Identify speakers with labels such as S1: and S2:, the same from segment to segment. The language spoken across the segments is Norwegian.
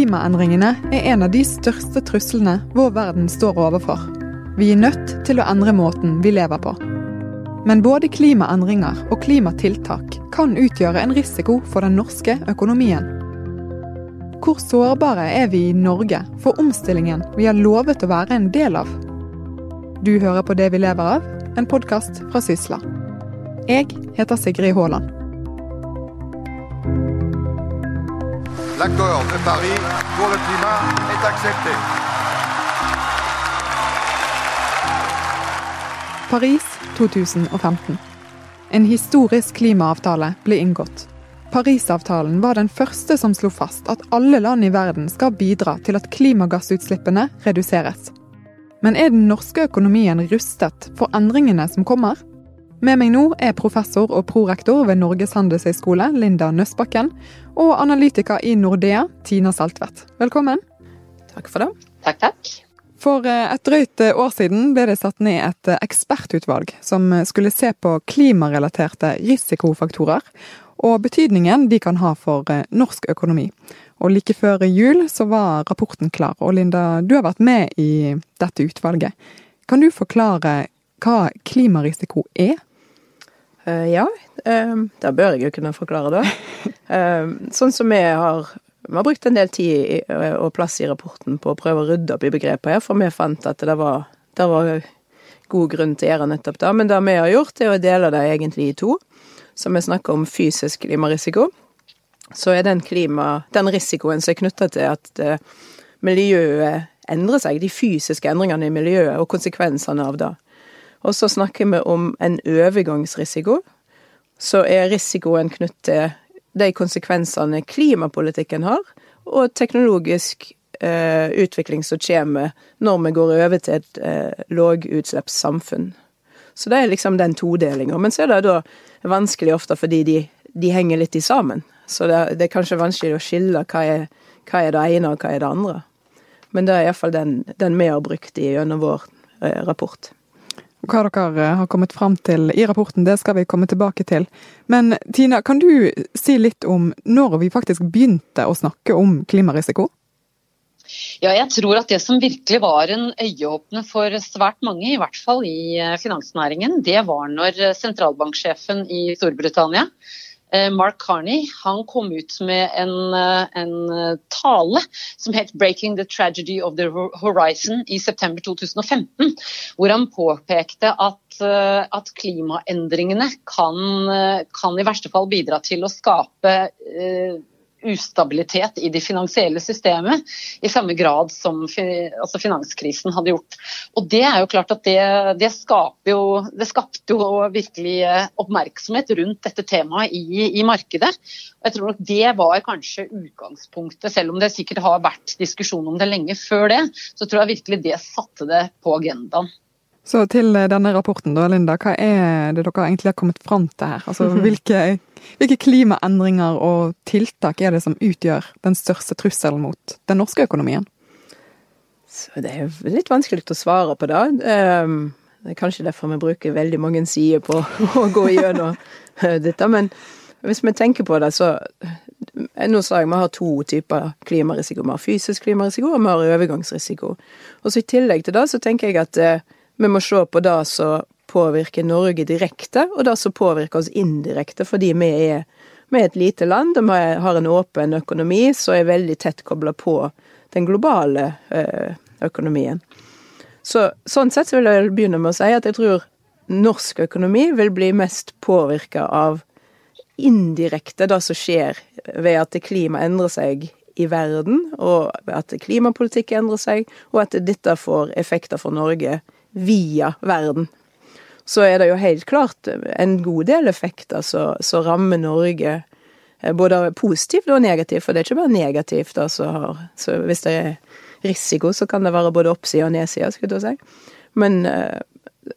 S1: Klimaendringene er en av de største truslene vår verden står overfor. Vi er nødt til å endre måten vi lever på. Men både klimaendringer og klimatiltak kan utgjøre en risiko for den norske økonomien. Hvor sårbare er vi i Norge for omstillingen vi har lovet å være en del av? Du hører på Det vi lever av, en podkast fra Sysla. Jeg heter Sigrid Haaland.
S2: L'accord de Paris pour le climat est accepté.
S1: Paris 2015. En historisk klimaavtale ble inngått. Parisavtalen var den første som slo fast at alle land i verden skal bidra til at klimagassutslippene reduseres. Men er den norske økonomien rustet for endringene som kommer? Med meg nå er professor og prorektor ved Norges handelshøyskole, Linda Nøssbakken, og analytiker i Nordea, Tina Saltvedt. Velkommen.
S3: Takk for det.
S4: Takk, takk.
S1: For eh, et drøyt eh, år siden ble det satt ned et eh, ekspertutvalg som skulle se på klimarelaterte risikofaktorer og betydningen de kan ha for norsk økonomi. Og like før jul så var rapporten klar. Og Linda, du har vært med i dette utvalget. Kan du forklare hva klimarisiko er?
S3: Uh, ja, um, det bør jeg jo kunne forklare, da. Um, sånn som vi har Vi har brukt en del tid og plass i rapporten på å prøve å rydde opp i begrepet her, for vi fant at det var, det var god grunn til å gjøre nettopp det. Men det vi har gjort, er å dele det egentlig i to. Så vi snakker om fysisk klimarisiko. Så er den, klima, den risikoen som er knytta til at miljøet endrer seg, de fysiske endringene i miljøet og konsekvensene av det. Og så snakker vi om en overgangsrisiko. Så er risikoen knyttet til de konsekvensene klimapolitikken har, og teknologisk eh, utvikling som kommer når vi går over til et eh, lågutslippssamfunn. Så det er liksom den todelinga. Men så er det da vanskelig ofte fordi de, de henger litt i sammen. Så det, det, er kanskje vanskelig å skille hva er, hva er det ene og hva er det andre. Men det er iallfall den, den vi har brukt i gjennom vår eh, rapport.
S1: Hva dere har kommet fram til i rapporten, det skal vi komme tilbake til. Men Tina, kan du si litt om når vi faktisk begynte å snakke om klimarisiko?
S4: Ja, jeg tror at det som virkelig var en øyeåpner for svært mange, i hvert fall i eh, finansnæringen, det var når sentralbanksjefen i Storbritannia Eh, Mark Carney han kom ut med en, eh, en, eh, tale som het 'Breaking the Tragedy of the Horizon' i september 2015. Hvor han påpekte at, at klimaendringene kan, kan, i verste fall bidra til å skape ustabilitet i det finansielle systemet, i samme grad som altså finanskrisen hadde gjort. Og Det er jo klart at det, det, jo, det skapte jo virkelig eh, oppmerksomhet rundt dette temaet i, i markedet. Og jeg tror nok Det var kanskje utgangspunktet, selv om det sikkert har vært diskusjon om det lenge før det. Så tror jeg virkelig det satte det på agendaen.
S1: Så til eh, denne rapporten, da, Linda. Hva er det dere egentlig har kommet fram til her? Altså, hvilke, hvilke klimaendringer og tiltak er det som utgjør den største trusselen mot den norske økonomien?
S3: Så det er litt vanskelig å svare på det. Ehm, det er kanskje derfor vi bruker veldig mange sider på å gå gjennom eh, dette. Men hvis vi tenker på det, så eh, Nå sa jeg vi har to typer klimarisiko. Vi har fysisk klimarisiko, og vi har overgangsrisiko. Og så I tillegg til det så tenker jeg at vi må se på det som påvirker Norge direkte, og det som påvirker oss indirekte, fordi vi er, vi er et lite land, og vi har en åpen økonomi som er veldig tett kobla på den globale eh, økonomien. Så, sånn sett vil jeg begynne med å si at jeg tror norsk økonomi vil bli mest påvirka av indirekte det som skjer ved at klimaet endrer seg i verden, og at klimapolitikk endrer seg, og at dette får effekter for Norge via verden. Så er det jo helt klart en god del effekter som rammer Norge eh, både positivt og negativt, for det er ikke bare negativt. Altså, så hvis det er risiko, så kan det være både oppside og nedside, skulle jeg si. Men, eh,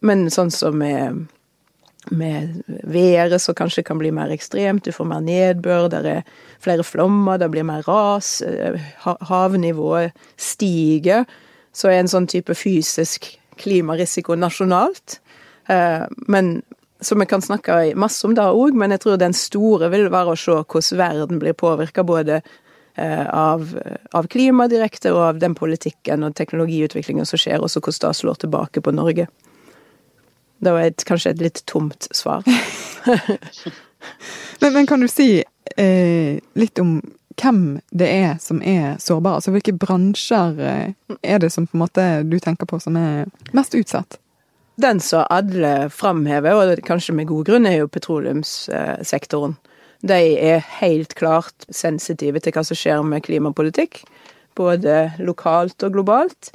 S3: men sånn som med med været som kanskje kan bli mer ekstremt, du får mer nedbør, det er flere flommer, det blir mer ras, eh, havnivået stiger. Så er en sånn type fysisk klimarisiko nasjonalt. Eh, men Så vi kan snakke masse om det òg, men jeg tror den store vil være å se hvordan verden blir påvirka både eh, av, av klima direkte og av den politikken og teknologiutviklingen som skjer, og så hvordan det slår tilbake på Norge. Det var et, kanskje et litt tomt svar.
S1: men, men, kan du si eh, litt om hvem det er som er sårbare? Altså hvilke bransjer eh, er det som på en måte du tenker på som er mest utsatt?
S3: Den som alle framhever, og kanskje med god grunn, er jo petroleumssektoren. De er helt klart sensitive til hva som skjer med klimapolitikk, både lokalt og globalt.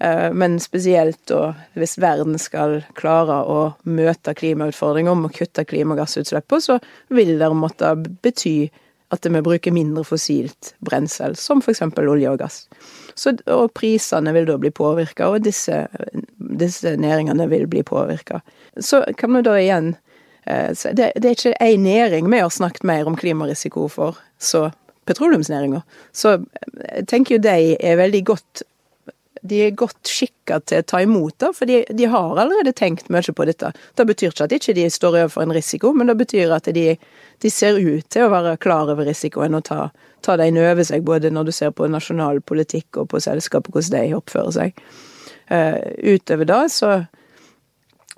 S3: Eh, men spesielt da hvis verden skal klare å møte klimautfordringer om å kutte klimagassutslippene, så vil det måtte bety at vi bruker mindre fossilt brensel, som f.eks. olje og gass. Så, og prisene vil da bli påvirka, og disse, disse, næringene vil bli påvirka. Så kan vi da igjen eh, det, det er ikke én næring vi har snakket mer om klimarisiko for, så petroleumsnæringa. Så jeg tenker jo de er veldig godt de er godt skikka til å ta imot det, for de, de, har allerede tenkt mye på dette. Det betyr ikke at de ikke står overfor en risiko, men det betyr at de, de, ser ut til å være klar over risikoen og ta, ta det inn over seg, både når du ser på nasjonal politikk og på selskapet, hvordan de oppfører seg. Uh, utover det så,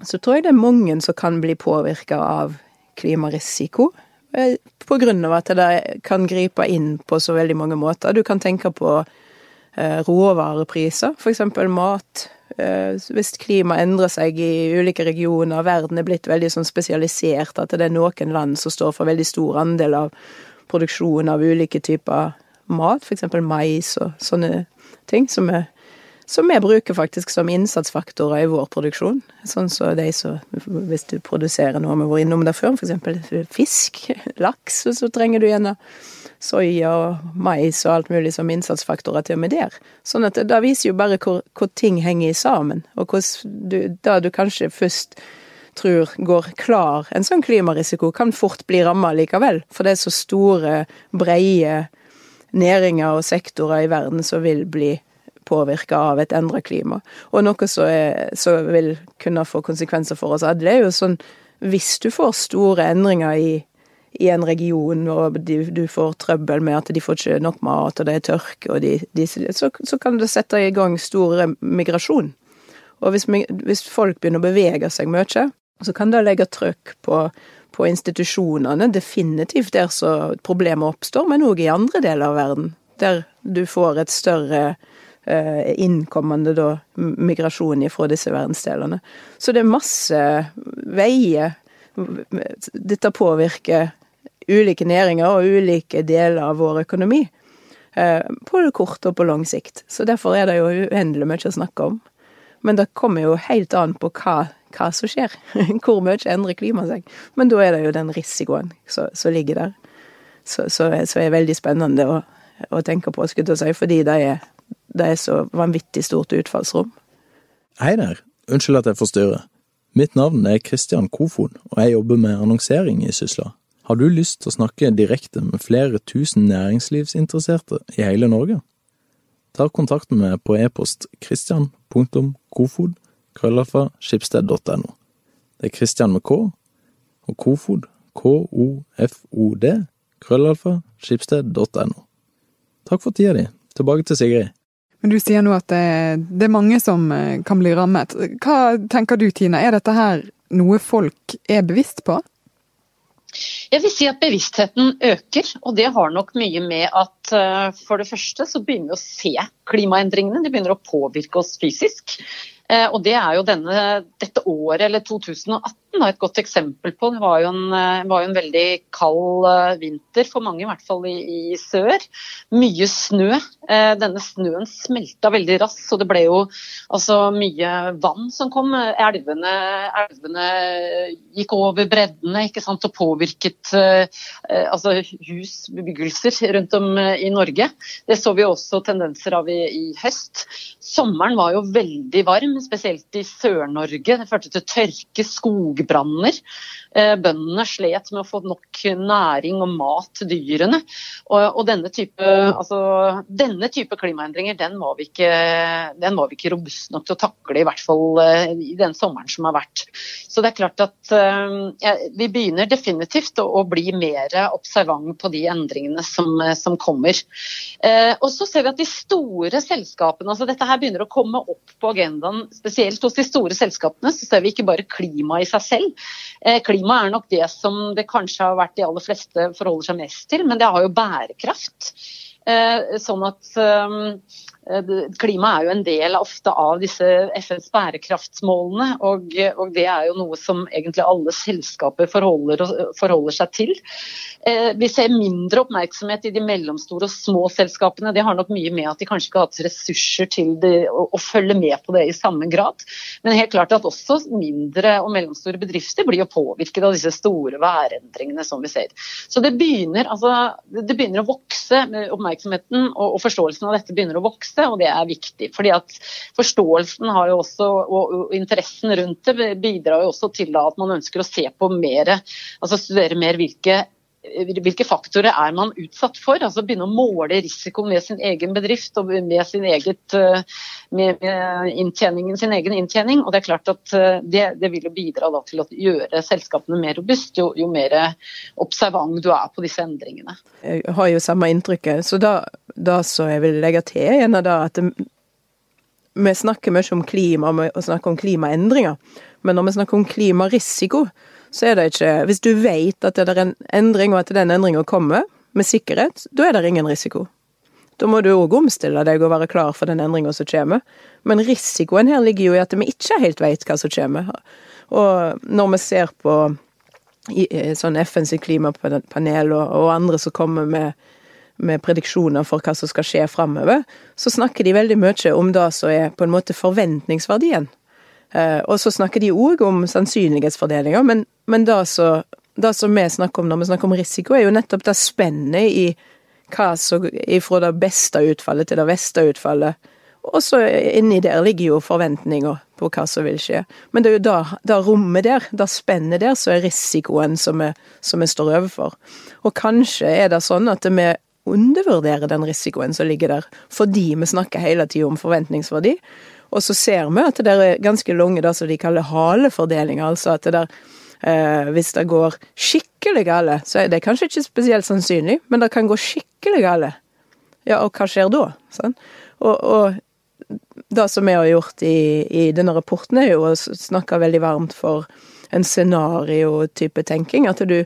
S3: så tror jeg det er mange som kan bli påvirka av klimarisiko. Uh, på grunn av at det kan gripe inn på så veldig mange måter. Du kan tenke på Eh, råvarepriser, f.eks. mat. Eh, hvis klimaet endrer seg i ulike regioner, verden er blitt veldig sånn spesialisert, at det er noen land som står for veldig stor andel av produksjon av ulike typer mat, f.eks. mais og sånne ting, som vi, som vi bruker faktisk som innsatsfaktorer i vår produksjon. Sånn som så de som Hvis du produserer noe vi var innom det før, f.eks. fisk, laks, så trenger du gjerne soya og mais og alt mulig som innsatsfaktorer til og med der. Sånn at det viser jo bare hvor, hvor ting henger sammen, og hvordan du, det du kanskje først tror går klar en sånn klimarisiko, kan fort bli ramma likevel. For det er så store, breie næringer og sektorer i verden som vil bli påvirka av et endra klima. Og noe som vil kunne få konsekvenser for oss alle, er jo sånn hvis du får store endringer i i en region, og de, du får trøbbel med at de får ikke nok mat, og det er tørke, og de, de, så, så, kan det sette i gang stor migrasjon. Og hvis, hvis, folk begynner å bevege seg mye, så kan det legge trøkk på, på institusjonene, definitivt der så problemet oppstår, men òg i andre deler av verden, der du får et større eh, innkommende da, migrasjon fra disse verdensdelene. Så det er masse veier dette påvirker ulike næringer og ulike deler av vår økonomi. Eh, på det korte og på lang sikt. Så derfor er det jo uendelig mye å snakke om. Men det kommer jo helt an på hva, hva som skjer. Hvor mye endrer klimaet seg. Men da er det jo den risikoen som ligger der. Så, så, er veldig spennende å, å tenke på, skulle jeg si, fordi det er, det er så vanvittig stort utfallsrom.
S5: Hei der, unnskyld at jeg forstyrrer. Mitt navn er Kristian Kofod, og jeg jobber med annonsering i Sysla. Har du lyst til å snakke direkte med flere tusen næringslivsinteresserte i hele Norge? Ta kontakt med meg på e-post christian.kofod.krøllafa.skipsted.no. Det er Christian med K, og Kofod, K-O-F-O-D, krøllalfa. Takk for tida di. Tilbake til Sigrid.
S1: Men du sier nå at det, det, er mange som eh, kan bli rammet. Hva tenker du Tina, er dette her noe folk er bevisst på?
S4: Jeg vil si at bevisstheten øker, og det har nok mye med at uh, for det første så begynner vi å se klimaendringene. De begynner å påvirke oss fysisk. Eh, og det er jo denne, dette året, eller 2018, da, et godt eksempel på. Det var jo en, eh, var jo en veldig kald eh, vinter for mange, i hvert fall i, i sør. Mye snø. Denne snøen smelta veldig raskt, så det ble jo altså, mye vann som kom. Elvene, elvene gikk over breddene ikke sant, og påvirket altså, hus, bebyggelser rundt om i Norge. Det så vi også tendenser av i, i høst. Sommeren var jo veldig varm, spesielt i Sør-Norge. Det førte til tørke, skogbranner. Eh, bøndene slet med å få nok næring og mat til dyrene. Og, denne, type, altså, denne, type, klimaendringer den var, ikke, den var vi ikke robust nok til å takle, i hvert fall uh, i den sommeren som har vært. Så det er klart at uh, ja, vi begynner definitivt å, å, bli mer observant på de endringene som, som kommer. Eh, og så ser vi at de store selskapene, altså dette her begynner å komme opp på agendaen, spesielt hos de store selskapene, så ser vi ikke bare klima i seg selv. Klima klima er nok det som det kanskje har vært de aller fleste forholder seg mest til, men det har jo bærekraft. Eh, sånn at ehm, Eh, klima er jo en del ofte av disse FNs bærekraftsmålene, og, og, det er jo noe som egentlig alle selskaper forholder, forholder seg til. Eh, vi ser mindre oppmerksomhet i de mellomstore og små selskapene. Det har nok mye med at de kanskje ikke har hatt ressurser til det, å, å, følge med på det i samme grad. Men helt klart at også mindre og mellomstore bedrifter blir jo påvirket av disse store værendringene som vi ser. Så det begynner, altså, det begynner å vokse, oppmerksomheten og, og forståelsen av dette begynner å vokse viktigste, og det er viktig. fordi at Forståelsen har jo også, og interessen rundt det bidrar jo også til at man ønsker å se på mer, altså studere mer hvilke hvilke faktorer er man utsatt for? altså Begynne å måle risikoen med sin egen bedrift og med sin, eget, med, med inntjeningen, sin egen inntjening. og Det er klart at det, det vil jo bidra til å gjøre selskapene mer robuste, jo, jo, mer observant du er på disse endringene.
S3: Jeg har jo samme inntrykket. så da da så jeg vil legge til, igjen da at det, vi snakker mye om klima og snakker om klimaendringer, men når vi snakker om klimarisiko, så er det ikke Hvis du vet at det er en endring, og at den endringa kommer med sikkerhet, da er det ingen risiko. Da må du òg omstille deg og være klar for den endringa som kommer. Men risikoen her ligger jo i at vi ikke helt vet hva som kommer. Og når vi ser på sånn FNs klimapanel og andre som kommer med med prediksjoner for hva som skal skje framover, så snakker de veldig mye om det som er på en måte forventningsverdien. Eh, og så snakker de òg om sannsynlighetsfordelinger, men, men det, som, det som vi snakker om når vi snakker om risiko, er jo nettopp det spennet i hva som Fra det beste utfallet til det verste utfallet. Og så inni der ligger jo forventninger på hva som vil skje. Men det er jo det rommet der, det spennet der, så er risikoen som vi, som vi står overfor. Og kanskje er det sånn at vi undervurdere den risikoen som ligger der, fordi vi snakker hele tida om forventningsverdi. Og så ser vi at det er ganske lange det som de kaller halefordelinger, altså at det der eh, hvis det går skikkelig gale, så er det kanskje ikke spesielt sannsynlig, men det kan gå skikkelig gale. Ja, og hva skjer da? Sånn? Og, og, det som vi har gjort i, i denne rapporten, er jo å snakke veldig varmt for en scenario-type tenking. At du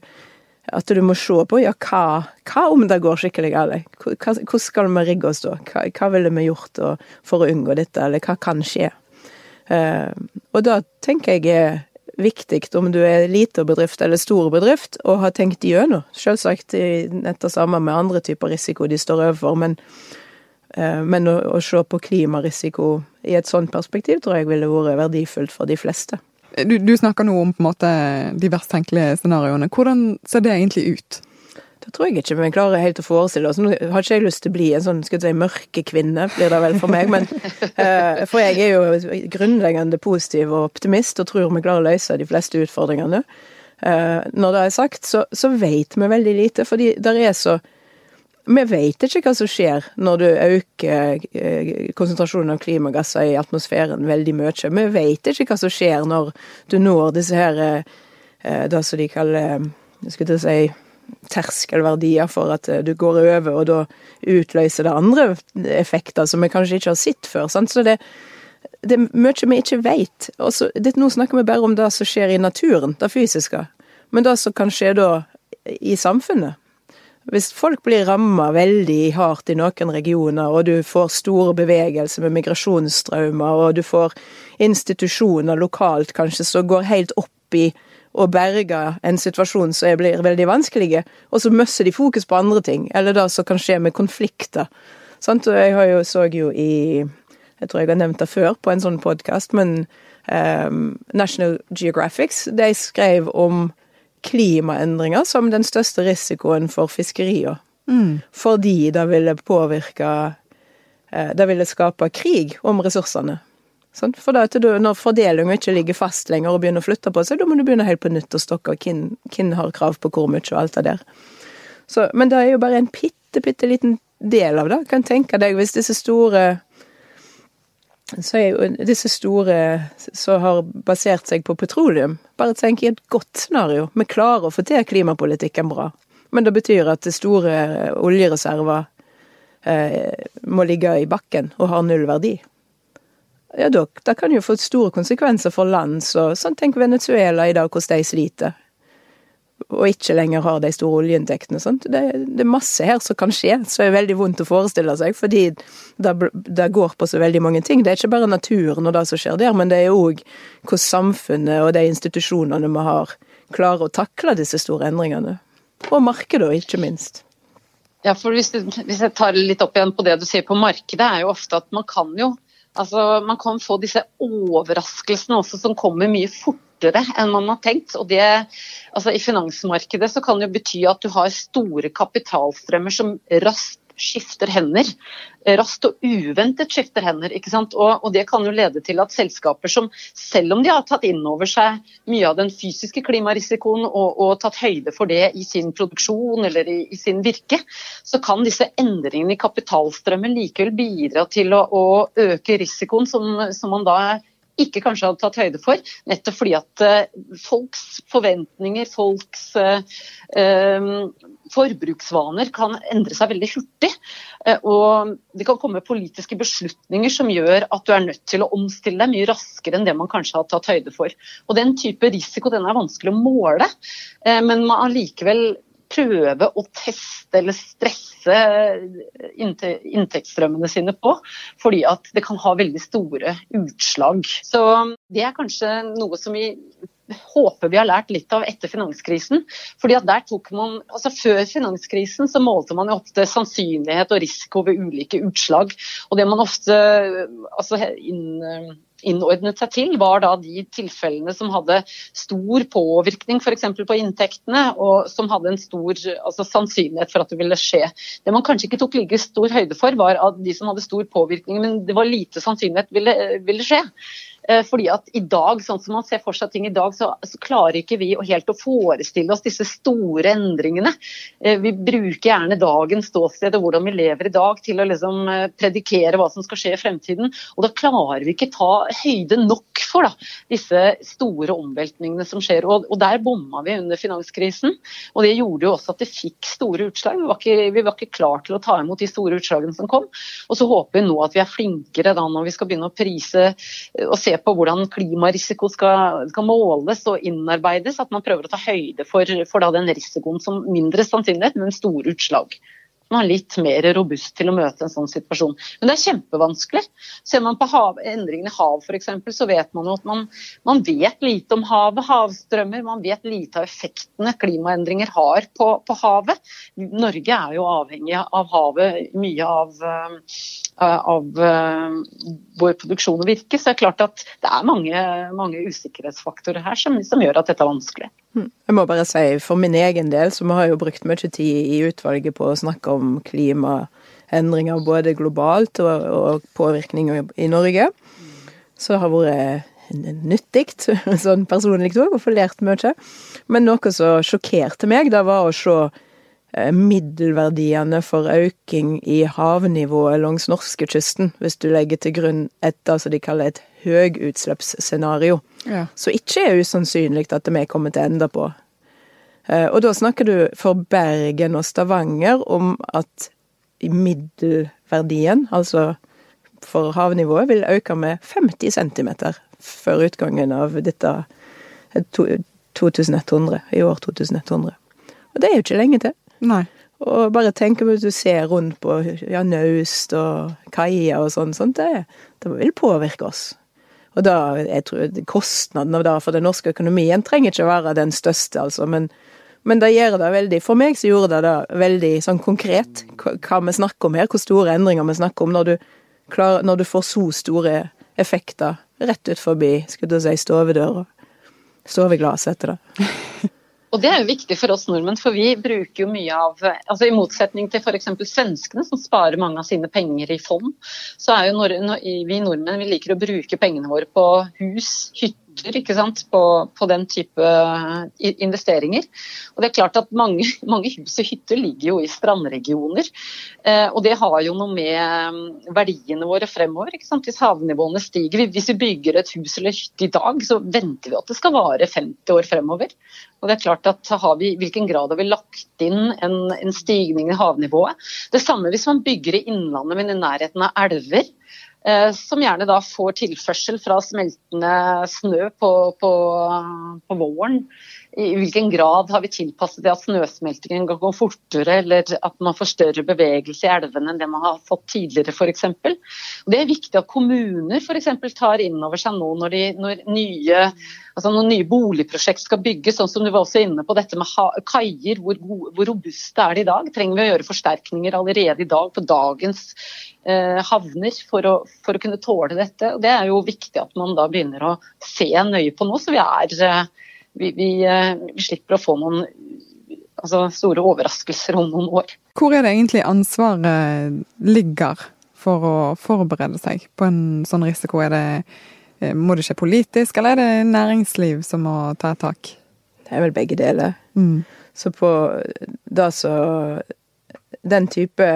S3: at du må se på ja, hva, hva om det går skikkelig galt? Hvordan skal vi rigge oss da? Hva, hva ville vi gjort for å unngå dette, eller hva kan skje? Uh, og da tenker jeg er viktig om du er lite bedrift eller stor bedrift, og har tenkt gjennom. Selvsagt nett det samme med andre typer risiko de står overfor, men, uh, men å, å se på klimarisiko i et sånt perspektiv tror jeg ville vært verdifullt for de fleste.
S1: Du, du, snakker nå om på en måte de verst tenkelige scenarioene. Hvordan ser det egentlig ut?
S3: Det tror jeg ikke vi klarer helt å forestille oss. Nå har ikke jeg lyst til å bli en sånn skal si, mørke kvinne, blir det vel for meg. Men, uh, for jeg er jo grunnleggende positiv og optimist og tror vi klarer å løse de fleste utfordringene. Uh, når det er sagt, så, så vet vi veldig lite, fordi det er så vi vet ikke hva som skjer når du øker eh, konsentrasjonen av klimagasser i atmosfæren veldig mye. Vi vet ikke hva som skjer når du når disse her eh, det som de kaller jeg si, terskelverdier for at eh, du går over, og da utløser det andre effekter som vi kanskje ikke har sett før. Sant? Så det, det er mye vi ikke vet. Også, det, nå snakker vi bare om det som skjer i naturen, det fysiske. Men det som kan skje da i samfunnet, Hvis folk blir ramma veldig hardt i noen regioner, og du får store bevegelser med migrasjonsstrømmer, og du får institusjoner lokalt kanskje som går helt opp i å berge en situasjon som blir veldig vanskelig, og så mister de fokus på andre ting, eller det som kan skje med konflikter. Sant? Og jeg har jo, så jo i Jeg tror jeg har nevnt det før på en sånn podkast, men um, National Geographics de skrev om klimaendringer som den største risikoen for fiskeria.
S1: Mm.
S3: Fordi det ville påvirke eh, Det ville skape krig om ressursene. Sånn? For da, når fordelinga ikke ligger fast lenger og begynner å flytte på seg, da må du begynne helt på nytt å stokke hvem, hvem har krav på hvor mye og alt det der. Så, men det er jo bare en bitte, bitte liten del av det. Kan tenke deg hvis disse store så er jo disse store som har basert seg på petroleum Bare tenk i et godt scenario. Vi klarer å få til klimapolitikken bra. Men det betyr at store oljereserver eh, må ligge i bakken og har null verdi. Ja, da, Det kan jo få store konsekvenser for land så sånn Tenk Venezuela i dag, hvordan de sliter og ikke lenger har de store oljeinntektene. Sant? Det, det, er masse her som kan skje, så er veldig vondt å forestille seg, fordi det, det, går på så veldig mange ting. Det er ikke bare naturen og det som skjer der, men det er òg hvordan samfunnet og de institusjonene vi har, klarer å takle disse store endringene. Og markedet, ikke minst.
S4: Ja, for hvis, hvis jeg tar litt opp igjen på det du sier på markedet, er jo ofte at man kan jo Altså, Man kan få disse overraskelsene også som kommer mye fortere enn man har tenkt. og det, altså I finansmarkedet så kan det bety at du har store kapitalstrømmer som raskt skifter hender. Raskt og uventet skifter hender. ikke sant? Og, og, det kan jo lede til at selskaper som, selv om de har tatt inn over seg mye av den fysiske klimarisikoen og, og tatt høyde for det i sin produksjon eller i, i, sin virke, så kan disse endringene i kapitalstrømmen likevel bidra til å, å øke risikoen som, som man da ikke kanskje hadde tatt høyde for. Nettopp fordi at uh, folks forventninger, folks uh, uh, forbruksvaner kan endre seg veldig hurtig. og det kan komme politiske beslutninger som gjør at du er nødt til å omstille deg mye raskere enn det man kanskje har tatt høyde for. Og Den type risiko den er vanskelig å måle, men man allikevel prøve å teste eller stresse inntektsstrømmene sine på. Fordi at det kan ha veldig store utslag. Så det er kanskje noe som vi håper vi har lært litt av etter finanskrisen. fordi at der tok man, altså Før finanskrisen så målte man jo ofte sannsynlighet og risiko ved ulike utslag. og Det man ofte altså inn, innordnet seg til, var da de tilfellene som hadde stor påvirkning f.eks. på inntektene, og som hadde en stor altså, sannsynlighet for at det ville skje. Det man kanskje ikke tok like stor høyde for, var at de som hadde stor påvirkning, men det var lite sannsynlighet ville, ville skje. Eh, fordi at i dag, sånn som man ser for seg ting i dag, så, så klarer ikke vi helt å forestille oss disse store endringene. Eh, vi bruker gjerne dagens ståsted og hvordan vi lever i dag til å liksom eh, predikere hva som skal skje i fremtiden. Og da klarer vi ikke ta høyde nok for da, disse store omveltningene som skjer. Og, og der bomma vi under finanskrisen. Og det gjorde jo også at det fikk store utslag. Vi var, ikke, vi var ikke klar til å ta imot de store utslagene som kom. Og så håper vi nå at vi er flinkere da når vi skal begynne å prise og se på hvordan klimarisiko skal, skal, måles og innarbeides. At man prøver å ta høyde for, for den risikoen som mindre sannsynlighet, men store utslag man er litt mer robust til å møte en sånn situasjon. Men det er kjempevanskelig. Ser man på hav, endringene i hav f.eks., så vet man jo at man, man, vet lite om havet, havstrømmer. Man vet lite av effektene klimaendringer har på, på havet. Norge er jo avhengig av havet mye av, uh, av uh, vår produksjon og virke. Så det er klart at det er mange, mange usikkerhetsfaktorer her som, som gjør at dette er vanskelig.
S3: Jeg må bare si for min egen del, så vi har jo brukt mye tid i utvalget på å snakke om klimaendringer både globalt og, og påvirkning i Norge. Så det har vært nyttig, sånn personlig òg, å få lært mye. Men noe som sjokkerte meg, det var å se middelverdiene for øking i havnivået langs norskekysten, hvis du legger til grunn et det som de kaller et høyutslippsscenario. Ja. Så ikke er usannsynlig at vi kommer til å ende på. Eh, og da snakker du for Bergen og Stavanger om at middelverdien, altså for havnivået, vil øke med 50 cm før utgangen av dette 2100, i år 2100. Og det er jo ikke lenge til.
S1: Nei.
S3: Og bare tenk om du ser rundt på ja, naust og kaier og sånn, sånt, det, det vil påvirke oss. Og da, jeg tror Kostnaden av det for den norske økonomien trenger ikke være den største, altså, men, men det gjør det veldig For meg så gjorde det det veldig sånn konkret hva vi snakker om her, hvor store endringer vi snakker om når du, klarer, når du får så store effekter rett ut forbi skulle du si, stovedøra. Soveglasset etter det.
S4: Og det er jo viktig for oss nordmenn, for vi bruker jo mye av altså I motsetning til f.eks. svenskene, som sparer mange av sine penger i fond, så er jo vi nordmenn vi liker å bruke pengene våre på hus, hytter ikke sant, på, på, den type eh, investeringer. Og det er klart at Mange, mange hus og hytter ligger jo i strandregioner. Eh, og det har jo noe med mm, verdiene våre fremover. Hvis havnivåene stiger. Hvis vi bygger et hus eller hytte i dag, så venter vi at det skal vare 50 år fremover. Og det er klart at har vi, hvilken grad har vi lagt inn en, en stigning i havnivået? Det samme hvis man bygger i innlandet, men i nærheten av elver. Eh, som gjerne da får tilførsel fra smeltende snø på, på, på våren. I hvilken grad har vi tilpasset det at snøsmeltingen går fortere, eller at man får større bevegelse i elvene enn det man har fått tidligere f.eks. Det er viktig at kommuner f.eks. tar inn over seg nå når, de, når, nye, altså nye boligprosjekt skal bygges, sånn som du var også inne på dette med kaier. Hvor, hvor robuste er de i dag? Trenger vi å gjøre forsterkninger allerede i dag på dagens eh, havner for å, for å, kunne tåle dette? Det er jo viktig at man da begynner å se nøye på nå, så vi er eh, vi, vi, eh, vi slipper å få noen altså, store overraskelser om noen år.
S1: Hvor er det egentlig ansvaret ligger for å forberede seg på en sånn risiko? Er det, eh, må det skje politisk, eller er det næringsliv som må ta et tak?
S3: Det er vel begge deler. Mm. Så på da så Den type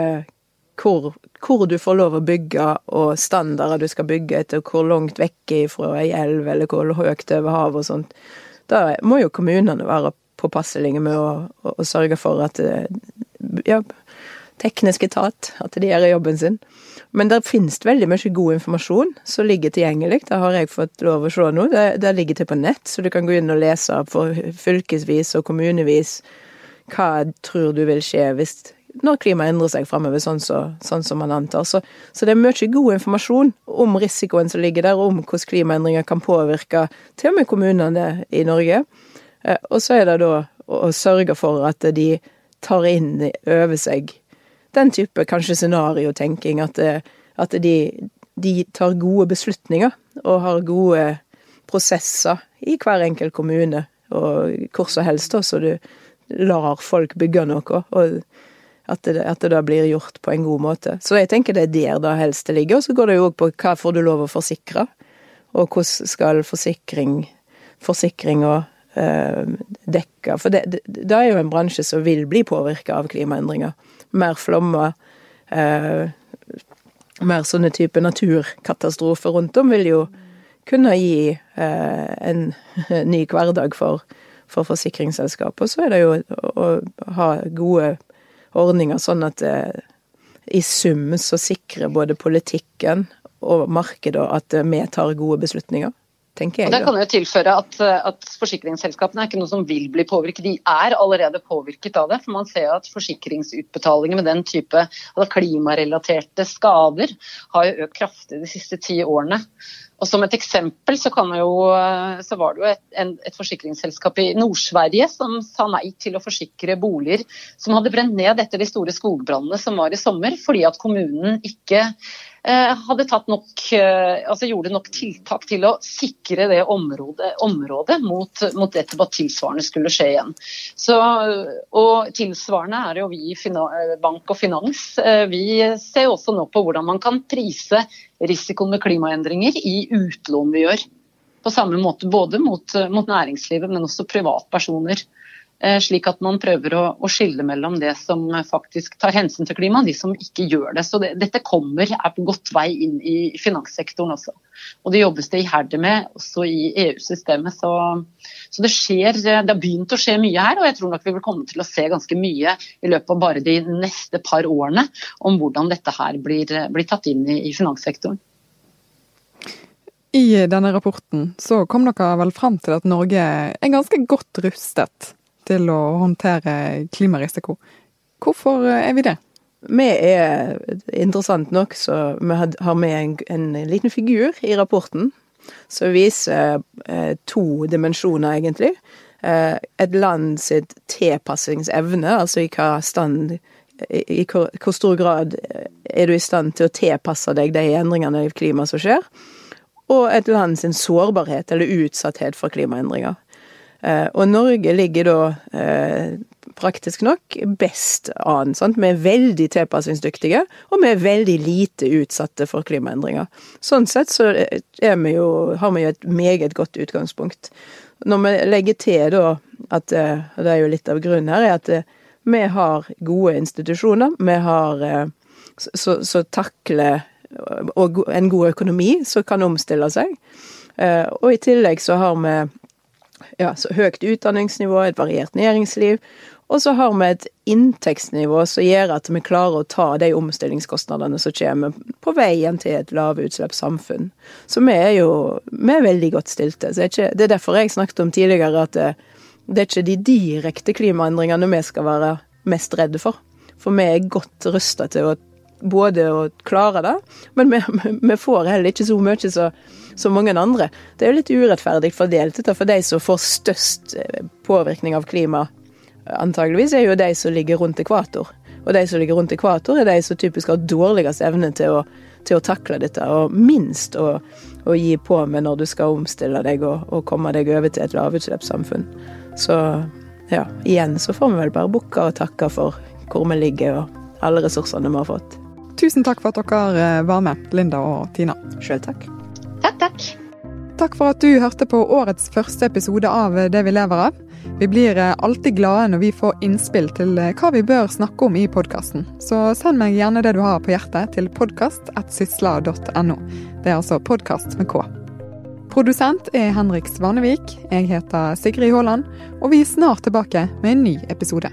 S3: hvor, hvor, du får lov å bygge, og standarder du skal bygge etter, hvor langt vekk fra ei elv, eller hvor høyt over havet og sånt. Da må jo kommunene være påpasselige med å, å, å, sørge for at eh, ja, teknisk etat, at de gjør jobben sin. Men det finnes veldig mye god informasjon som ligger tilgjengelig. Det har jeg fått lov å se nå. Det, det ligger til på nett, så du kan gå inn og lese for fylkesvis og kommunevis hva tror du vil skje hvis når klimaet endrer seg fremover, sånn, så, sånn, som man antar. Så, så, det er mye god informasjon om risikoen som ligger der, om hvordan klimaendringer kan påvirke til og med kommunene i Norge. Eh, og så er det da å, sørge for at de tar inn over seg den type kanskje scenariotenking, at, eh, at de, de tar gode beslutninger og har gode prosesser i hver enkelt kommune, og hvor som helst, da, så du lar folk bygge noe. og at det, at det da blir gjort på en god måte. Så jeg tenker det er der da helst det ligger. Og så går det jo òg på hva får du lov å forsikre, og hvordan skal forsikring, forsikringa eh, dekke For det, det, det, er jo en bransje som vil bli påvirka av klimaendringer. Mer flommer. Eh, mer sånne type naturkatastrofer rundt om vil jo kunne gi eh, en ny hverdag for, for forsikringsselskap. Og så er det jo å, å ha gode ordninger, sånn at eh, i sum så sikrer både politikken og markedet at eh, vi tar gode beslutninger. tenker jeg.
S4: Og der kan jeg tilføre at, eh, at Forsikringsselskapene er ikke noe som vil bli påvirket, de er allerede påvirket av det. for Man ser at forsikringsutbetalinger med den type altså klimarelaterte skader har jo økt kraftig de siste ti årene. Og Som et eksempel så, jo, så var det jo et, en, et forsikringsselskap i Nord-Sverige som sa nei til å forsikre boliger som hadde brent ned etter de store skogbrannene som var i sommer, fordi at kommunen ikke Eh, hadde tatt nok, eh, altså gjorde nok tiltak til å sikre det området, området mot, mot dette at tilsvarende skulle skje igjen. Så, og Tilsvarende er jo vi i bank og finans. Eh, vi ser også nå på hvordan man kan prise risikoen med klimaendringer i utlån vi gjør. På samme måte både mot, mot næringslivet, men også privatpersoner. Eh, slik at man prøver å, å, skille mellom det som faktisk tar hensyn til klimaet, og de som ikke gjør det. Så det, Dette kommer, er på godt vei inn i finanssektoren også. Og det jobbes det iherdig med også i EU-systemet. Så, så, det skjer, det har begynt å skje mye her, og jeg tror nok vi vil komme til å se ganske mye i løpet av bare de neste par årene om hvordan dette her blir, blir tatt inn i, i finanssektoren.
S1: I denne rapporten så kom dere vel fram til at Norge er ganske godt rustet til å håndtere klimarisiko. Hvorfor er vi det?
S3: Vi er interessant nok, så vi har med en, en liten figur i rapporten som viser eh, to dimensjoner, egentlig. Eh, et land sitt tilpassingsevne, altså i hva stand i hvor, hvor, stor grad er du i stand til å tilpasse deg de endringene i klimaet som skjer, og et land sin sårbarhet eller utsatthet for klimaendringer. Eh, og Norge ligger da eh, praktisk nok best an. Sant? Vi er veldig tilpasningsdyktige, og vi er veldig lite utsatte for klimaendringer. Sånn sett så vi jo, har vi jo et meget godt utgangspunkt. Når vi legger til da at eh, og det er jo litt av grunnen her, er at vi har gode institusjoner. Vi har så takler og en god økonomi som kan omstille seg. Og i tillegg så har vi ja, så høyt utdanningsnivå, et variert næringsliv. Og så har vi et inntektsnivå som gjør at vi klarer å ta de omstillingskostnadene som kommer på veien til et lavutslippssamfunn. Så vi er jo vi er veldig godt stilte. Det, er ikke, det er derfor jeg snakket om tidligere at det, det er ikke de direkte klimaendringene vi skal være mest redde for. For vi er godt rusta til å både å klare det, men vi, vi får heller ikke så mye som så mange andre. Det er jo litt urettferdig fordelt. For de som får størst eh, påvirkning av klima, antageligvis, er jo de som ligger rundt ekvator. Og de som ligger rundt ekvator, er de som typisk har dårligst evne til å, til å takle dette, og minst å, å, gi på med når du skal omstille deg og, og komme deg over til et lavutslippssamfunn. Så ja, igjen så får vi vel bare bukke og takke for hvor vi ligger og alle ressursene vi har fått.
S1: Tusen takk for at dere eh, var med, Linda og Tina.
S3: Sjøl takk.
S4: Takk, takk.
S1: Takk for at du hørte på årets første episode av Det vi lever av. Vi blir eh, alltid glade når vi får innspill til eh, hva vi bør snakke om i podkasten. Så send meg gjerne det du har på hjertet til podkast.sysla.no. Det er altså podkast med K. Produsent er Henrik Svanevik. Jeg heter Sigrid Haaland, og vi er snart tilbake med en ny episode.